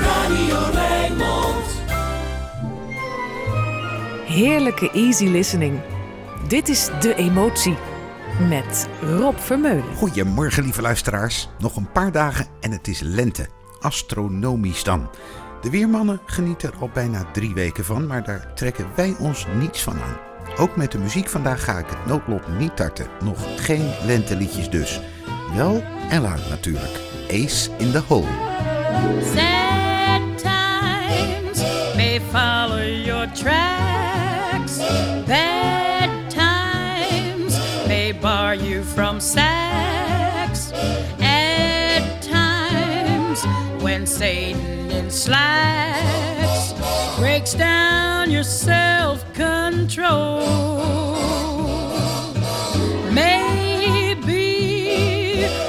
Radio Rijnmond. Heerlijke easy listening. Dit is De Emotie met Rob Vermeulen. Goedemorgen, lieve luisteraars. Nog een paar dagen en het is lente. Astronomisch dan. De weermannen genieten er al bijna drie weken van, maar daar trekken wij ons niets van aan. Ook met de muziek vandaag ga ik het noodlot niet tarten. Nog geen lenteliedjes dus. Wel en laat natuurlijk. Ace in the Hole. Sad times may follow your tracks. Bad times may bar you from sex. At times when Satan in slacks breaks down your self control. Maybe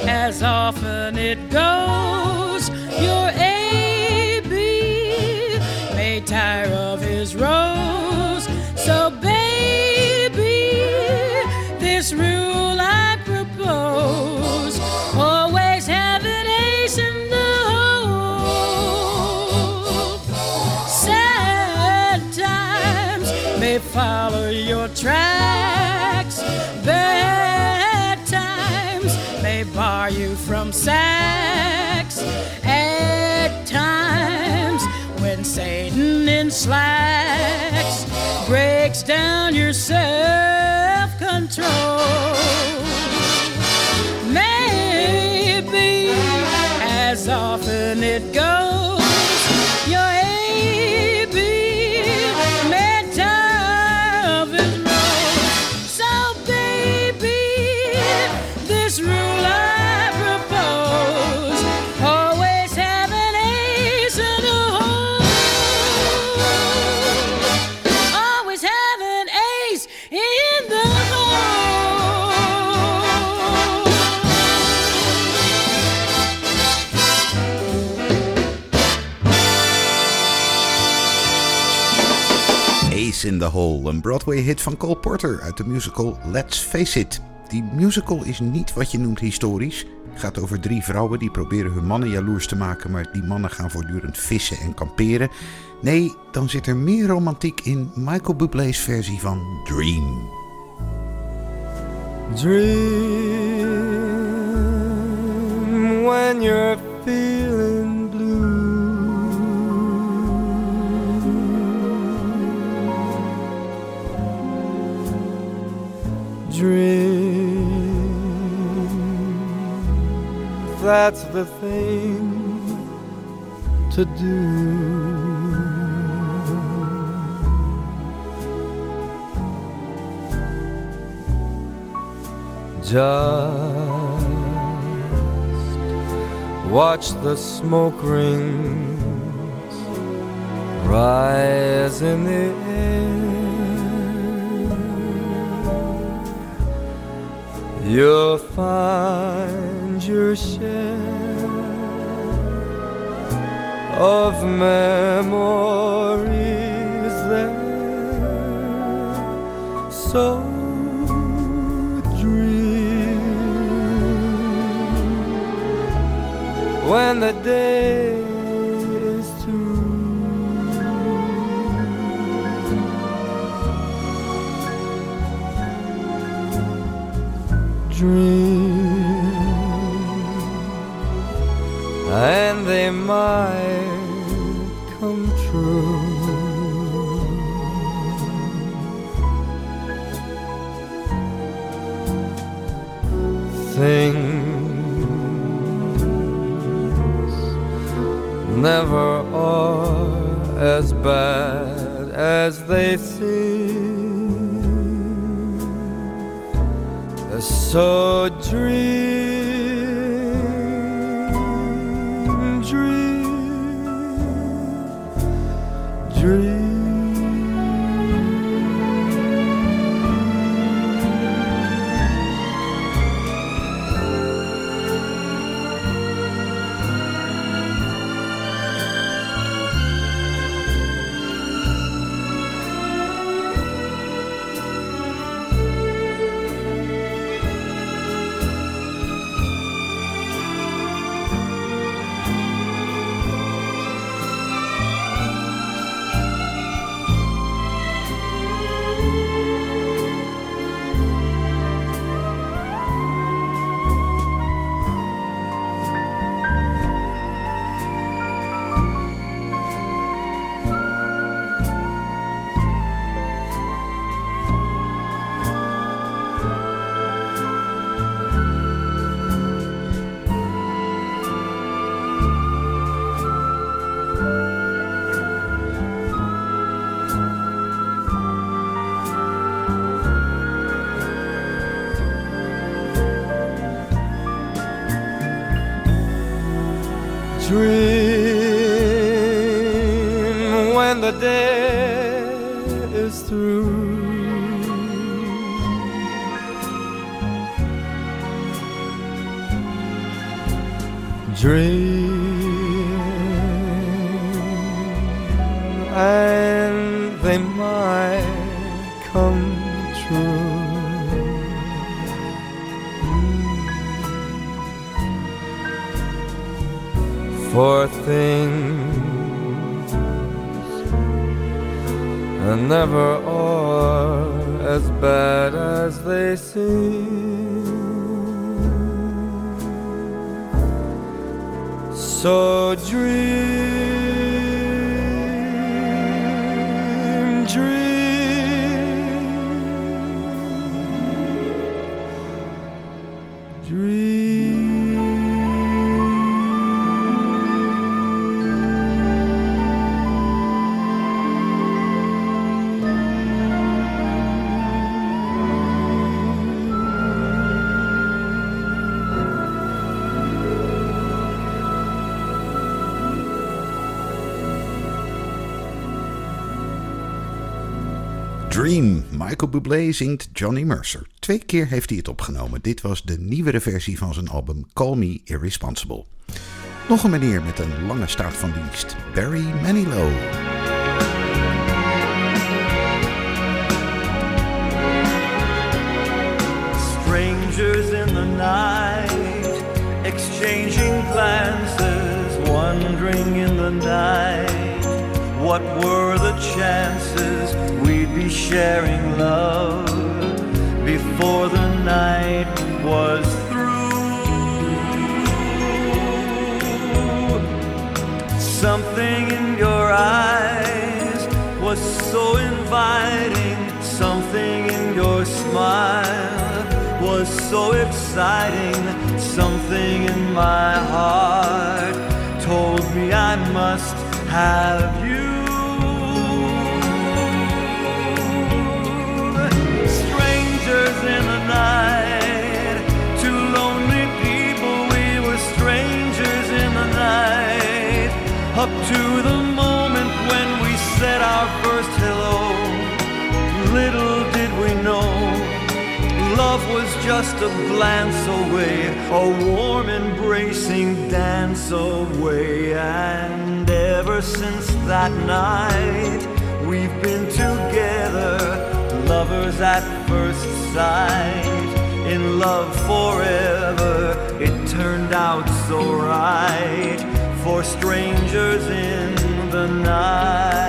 as often it goes, your AB may tire of his rose. So, baby, this rule I propose always have an ace in the hole. Sad times may follow your tracks. May bar you from sex. At times when Satan in slacks breaks down your self control. Maybe as often it goes, the Hole, een Broadway-hit van Cole Porter uit de musical Let's Face It. Die musical is niet wat je noemt historisch. Het gaat over drie vrouwen die proberen hun mannen jaloers te maken, maar die mannen gaan voortdurend vissen en kamperen. Nee, dan zit er meer romantiek in Michael Bublé's versie van Dream. Dream when you're feeling Dream that's the thing to do. Just watch the smoke rings rise in the air. You'll find your share of memories there. So dream when the day Dream and they might come true. Things never are as bad as they seem. So dream, dream, dream. When the day is through. Dream and they might come true. for things and never are as bad as they seem. So dream, Michael Bublé zingt Johnny Mercer. Twee keer heeft hij het opgenomen. Dit was de nieuwere versie van zijn album Call Me Irresponsible. Nog een meneer met een lange staart van dienst. Barry Manilow. Strangers in the night, exchanging glances, wondering in the night. What were the chances sharing love before the night was through? Something in your eyes was so inviting, something in your smile was so exciting, something in my heart told me I must have you. Up to the moment when we said our first hello, little did we know. Love was just a glance away, a warm embracing dance away. And ever since that night, we've been together, lovers at first sight. In love forever, it turned out so right for strangers in the night.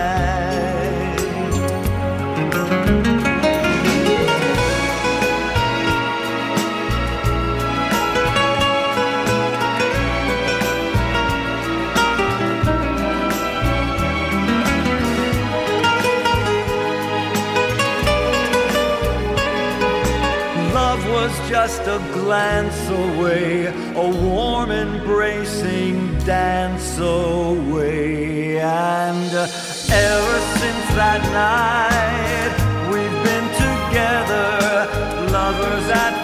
Love was just a glance away, a warm embracing dance away. And uh, ever since that night, we've been together, lovers at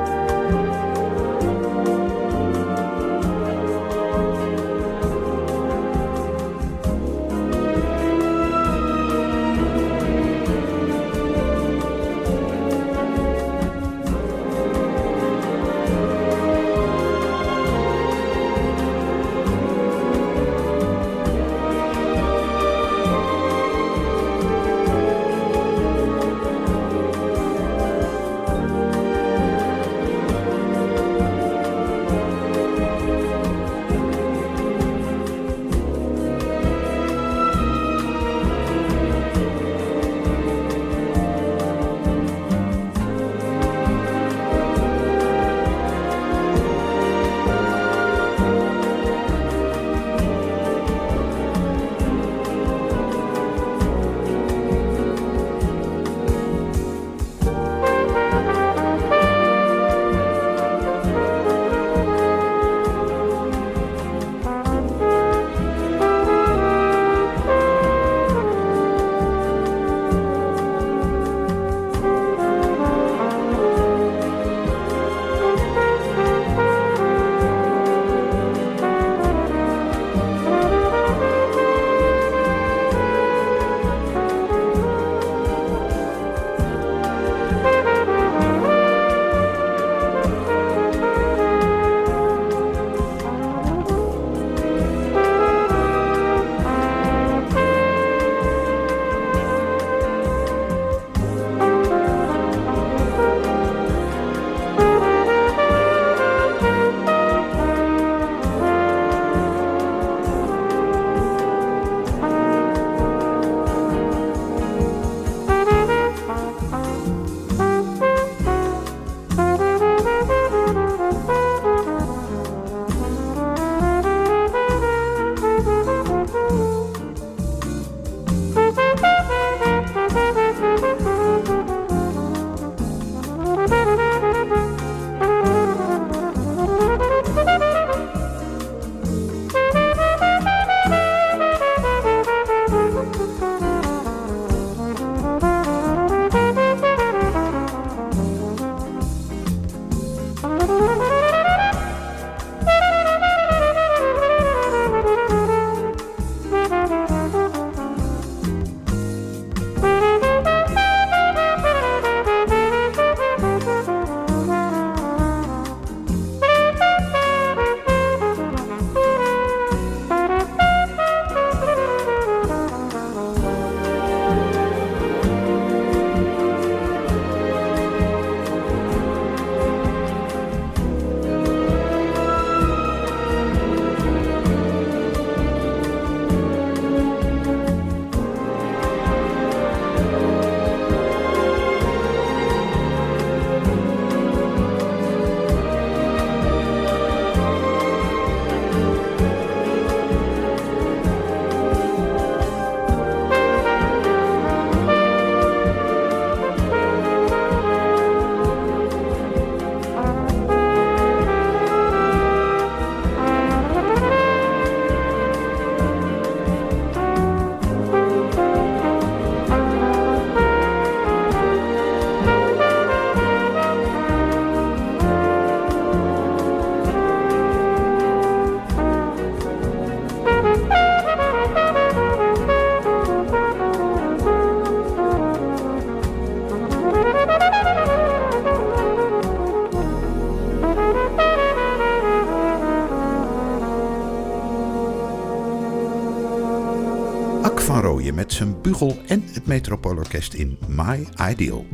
Bugel en het Metropoolorkest in My Ideal.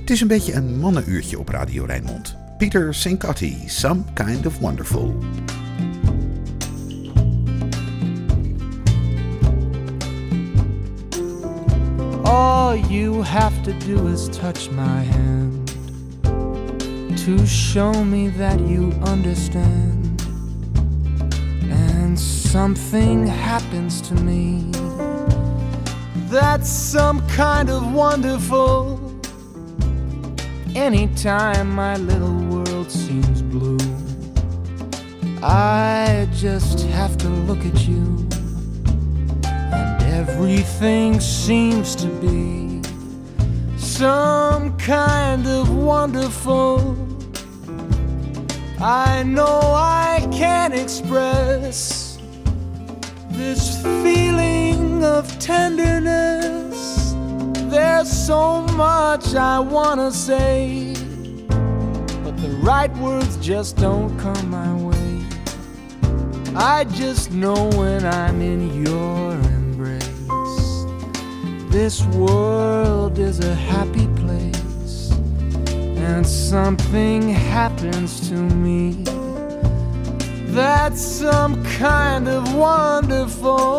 Het is een beetje een mannenuurtje op Radio Rijnmond. Peter Cincotti, Some Kind of Wonderful. All you have to do is touch my hand to show me that you understand. And something happens to me that's some kind of wonderful. Anytime my little world seems blue, I just have to look at you and everything seems to be some kind of wonderful. I know I can't express this feeling of tenderness. There's so much I wanna say, but the right words just don't come my way. I just know when I'm in your embrace. This world is a happy place, and something happens to me. That's some kind of wonderful. I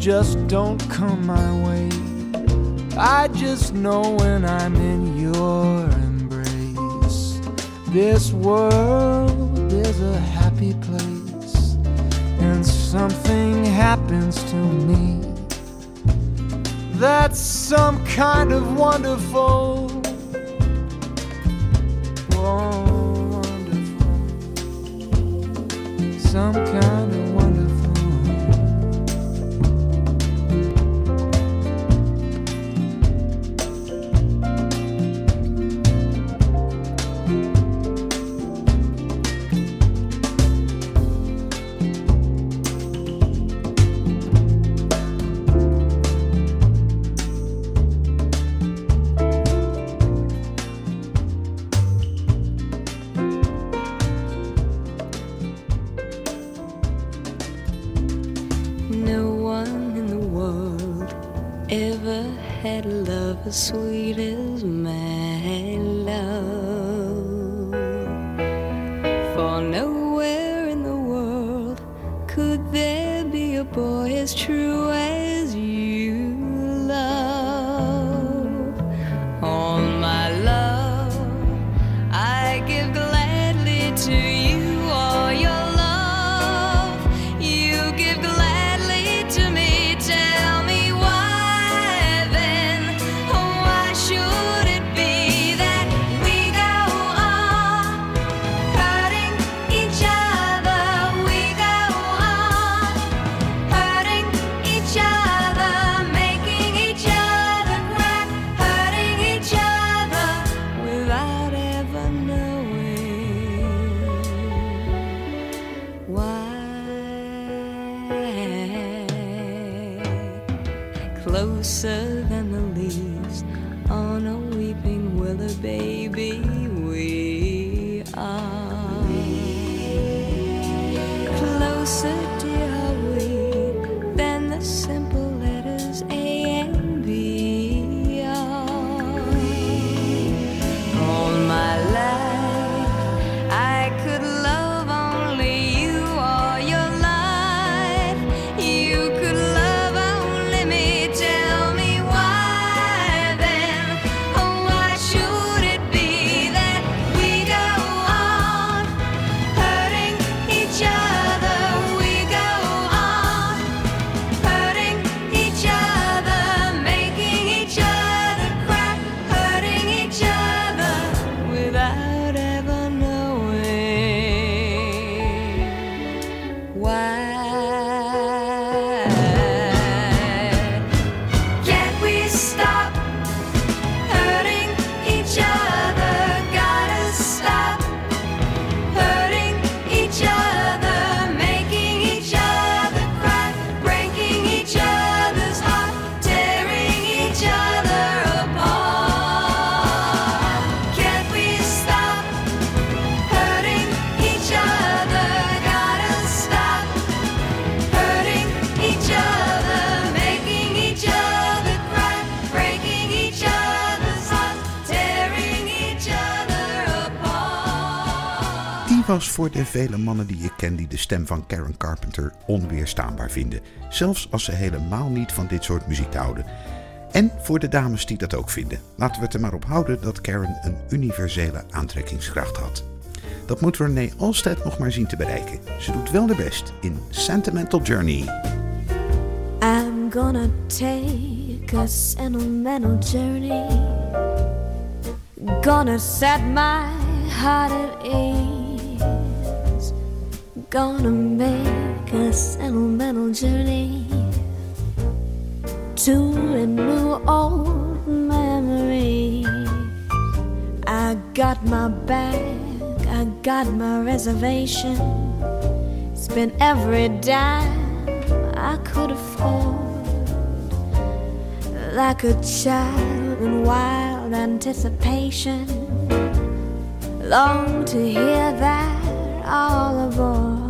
just don't come my way. I just know when I'm in your embrace. This world is a happy place and something happens to me that's some kind of wonderful Closer than the leaves on a weeping willow, baby, we are. Closer, dear, are we than the simple was voor de vele mannen die ik ken die de stem van Karen Carpenter onweerstaanbaar vinden. Zelfs als ze helemaal niet van dit soort muziek houden. En voor de dames die dat ook vinden. Laten we het er maar op houden dat Karen een universele aantrekkingskracht had. Dat moet Renee Alstead nog maar zien te bereiken. Ze doet wel de best in Sentimental Journey. I'm gonna take a sentimental journey. Gonna set my heart at ease. Gonna make a sentimental journey to renew old memories. I got my bag, I got my reservation. Spent every dime I could afford. Like a child in wild anticipation. Long to hear that all aboard.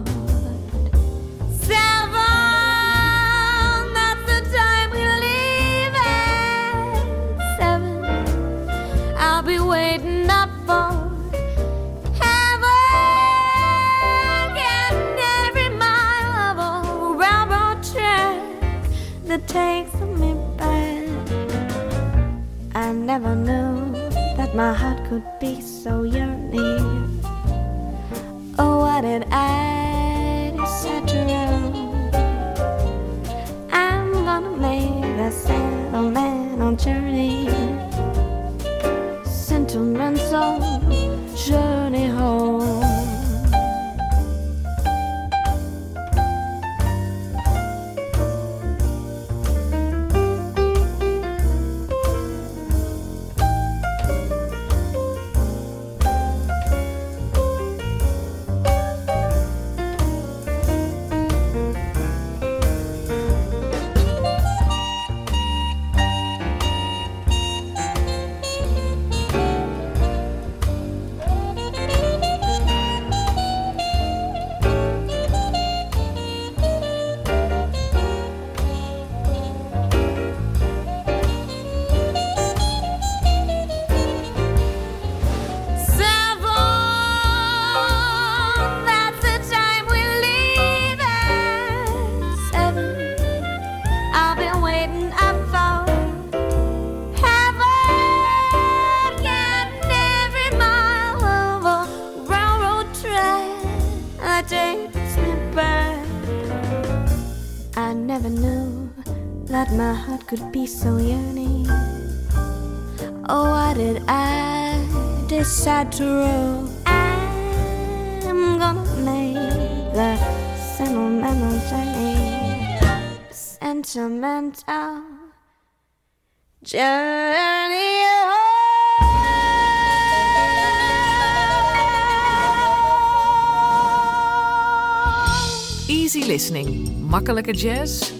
That my heart could be so yearning. Oh, why did I decide to roll? I'm gonna make the sentimental journey. Sentimental journey. Easy listening, makkelijke jazz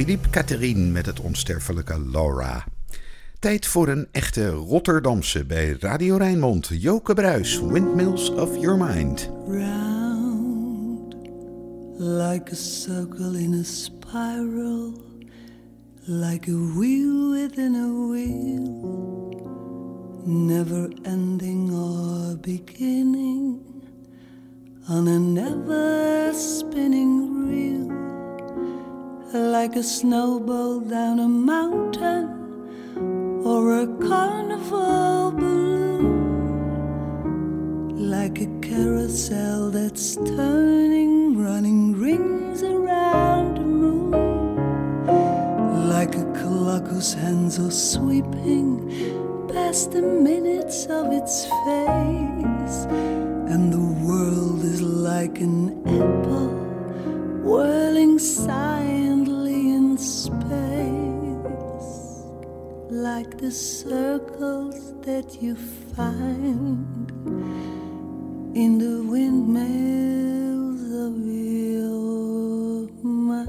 Philippe Catherine met het onsterfelijke Laura. Tijd voor een echte Rotterdamse bij Radio Rijnmond. Joke Bruis, Windmills of Your Mind. round like a circle in a spiral, like a wheel within a wheel, never ending or beginning on a never spinning reel, like a snowball down a mountain or a carnival balloon. Like a carousel that's turning, running rings around the moon, like a clock whose hands are sweeping past the minutes of its face, and the world is like an apple whirling like the circles that you find in the windmills of your mind.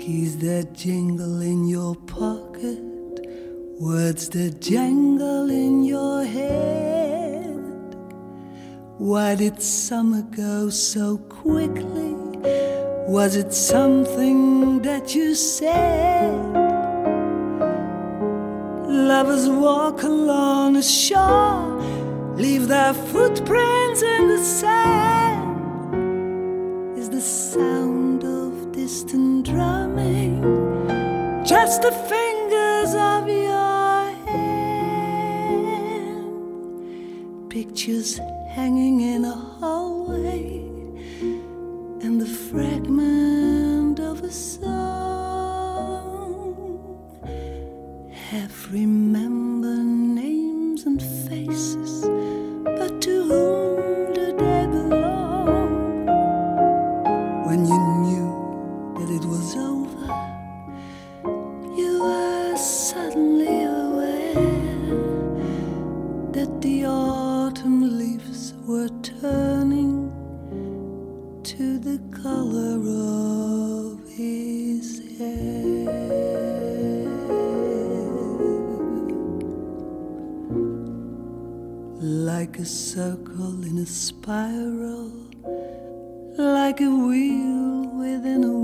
Keys that jingle in your pocket, words that jangle in your head. Why did summer go so quickly? Was it something that you said? Lovers walk along the shore, leave their footprints in the sand. Is the sound of distant drumming just the fingers of your hand? Pictures hanging in a the fragment of a song half remember names and faces, but to whom do they belong? When you knew that it was over, Like a circle in a spiral, like a wheel within a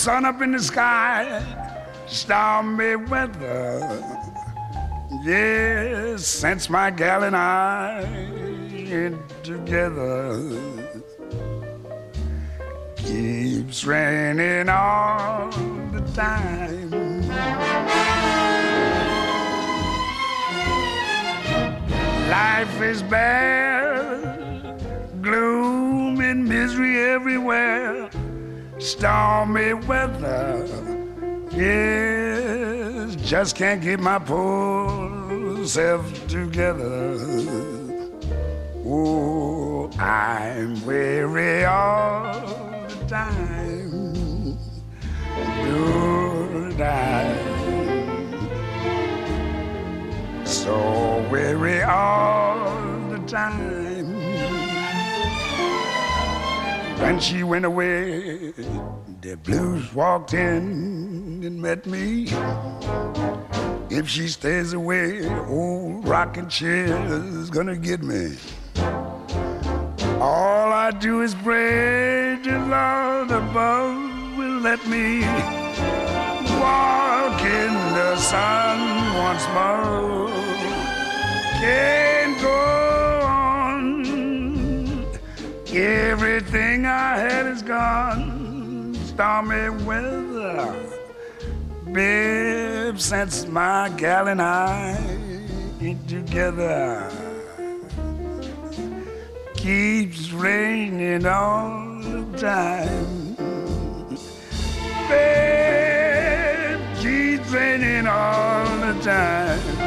sun up in the sky. Stormy weather. Yes, since my gal and I together. Keeps raining all the time. Life is bad, gloom and misery everywhere. Stormy weather. Yes, just can't get my poor self together. Oh, I'm weary all the time. Good so weary all the time. When she went away, the blues walked in and met me. If she stays away, old rocking chair's gonna get me. All I do is pray the Lord above will let me walk in the sun once more. Can't Everything I had is gone. Stormy weather. Babe, since my gal and I ain't together. Keeps raining all the time. Babe, keeps raining all the time.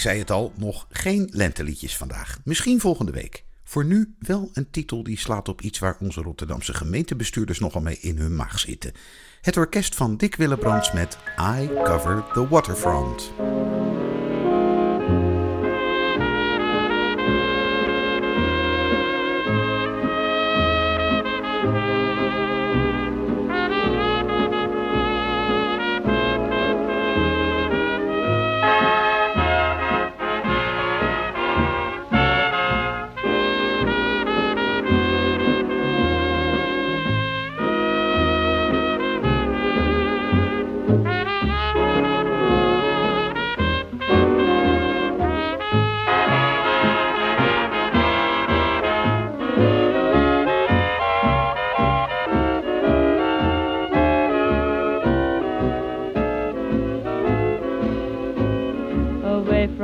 Ik zei het al, nog geen lenteliedjes vandaag. Misschien volgende week. Voor nu wel een titel die slaat op iets waar onze Rotterdamse gemeentebestuurders nogal mee in hun maag zitten. Het orkest van Dick Willebrands met I Cover the Waterfront.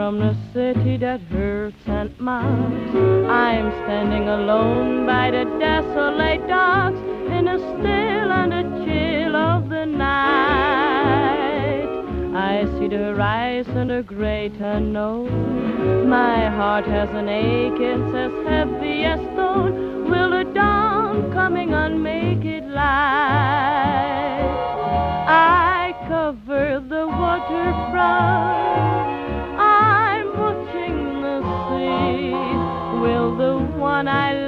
From the city that hurts and mocks. I'm standing alone by the desolate docks in the still and the chill of the night. I see the rise and the great unknown. My heart has an ache, it's as heavy as stone. Will the dawn coming on make it light? I cover the waterfront. I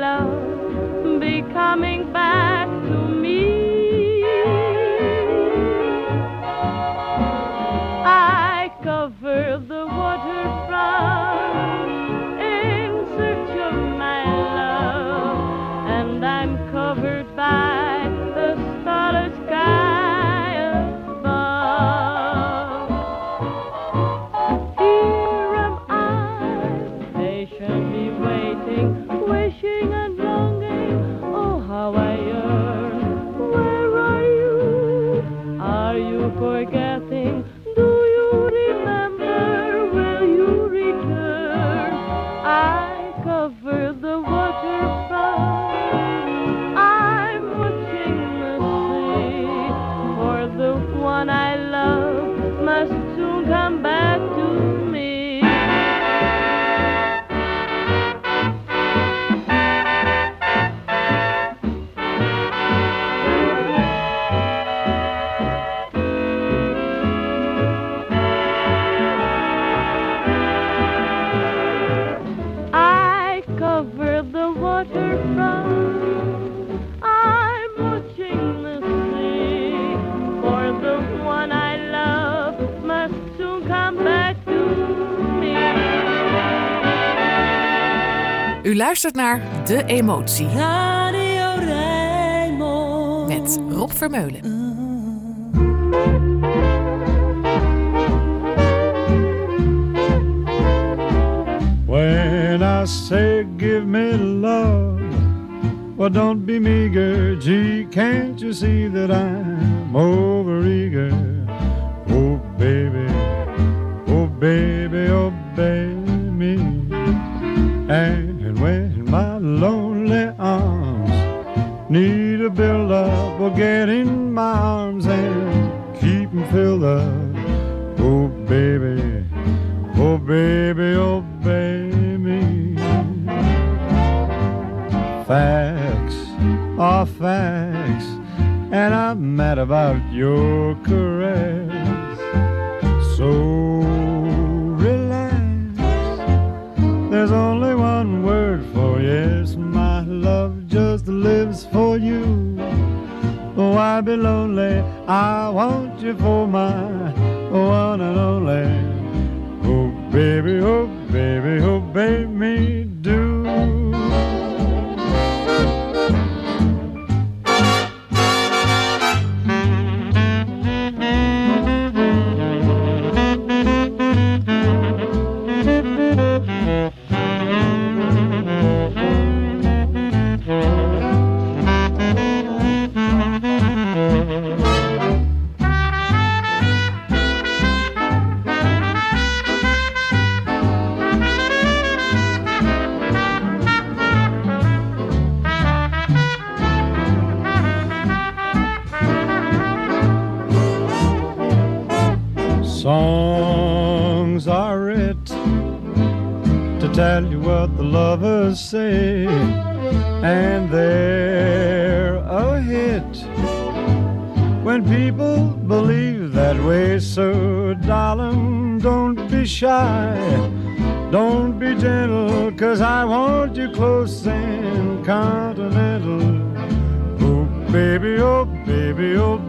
luistert naar De Emotie Radio Rijnmond. met Rob Vermeulen. When I say give me love, well, don't be meager. Gee, can't you see that I'm overeager?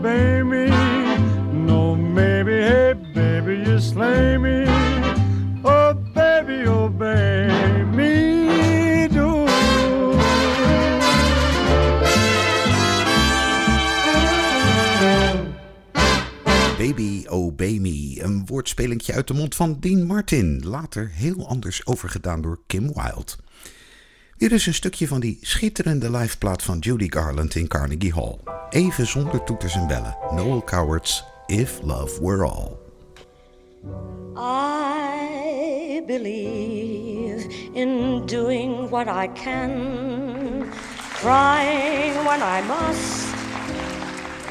Baby. No, maybe, hey, baby, you slay me. Oh, baby, obey me. Do. Baby Obey Me, een woordspelingje uit de mond van Dean Martin, later heel anders overgedaan door Kim Wilde. Hier is een stukje van die schitterende liveplaat van Judy Garland in Carnegie Hall. Even zonder toeters en bellen. Noel Cowards, If Love Were All. I believe in doing what I can, crying when I must,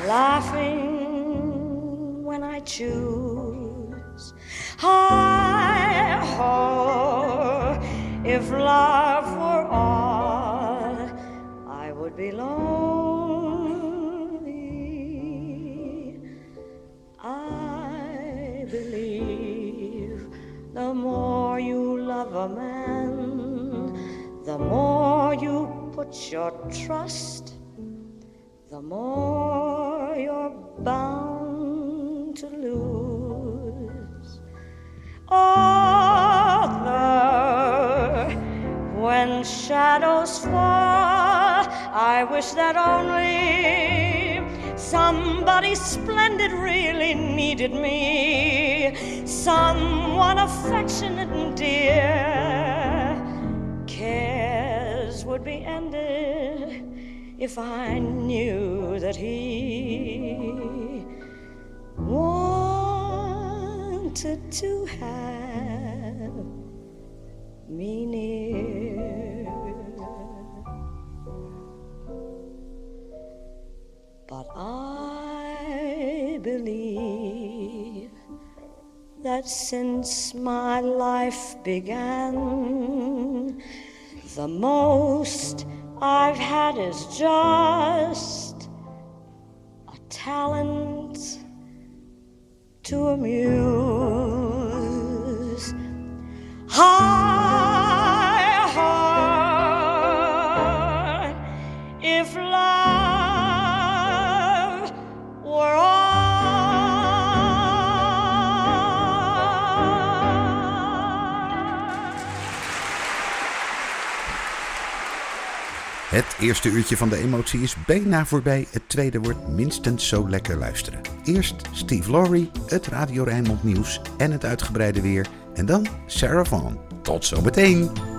laughing when I choose. Hi ho, if love were all, I would be lonely. I believe the more you love a man, the more you put your trust, the more you're bound to lose. Although when shadows fall, I wish that only somebody splendid really needed me, someone affectionate and dear. Cares would be ended if I knew that he wanted to have me near. That since my life began, the most I've had is just a talent to amuse. Het eerste uurtje van de emotie is bijna voorbij. Het tweede wordt minstens zo lekker luisteren. Eerst Steve Laurie, het Radio Rijnmond nieuws en het uitgebreide weer. En dan Sarah Vaughan. Tot zometeen!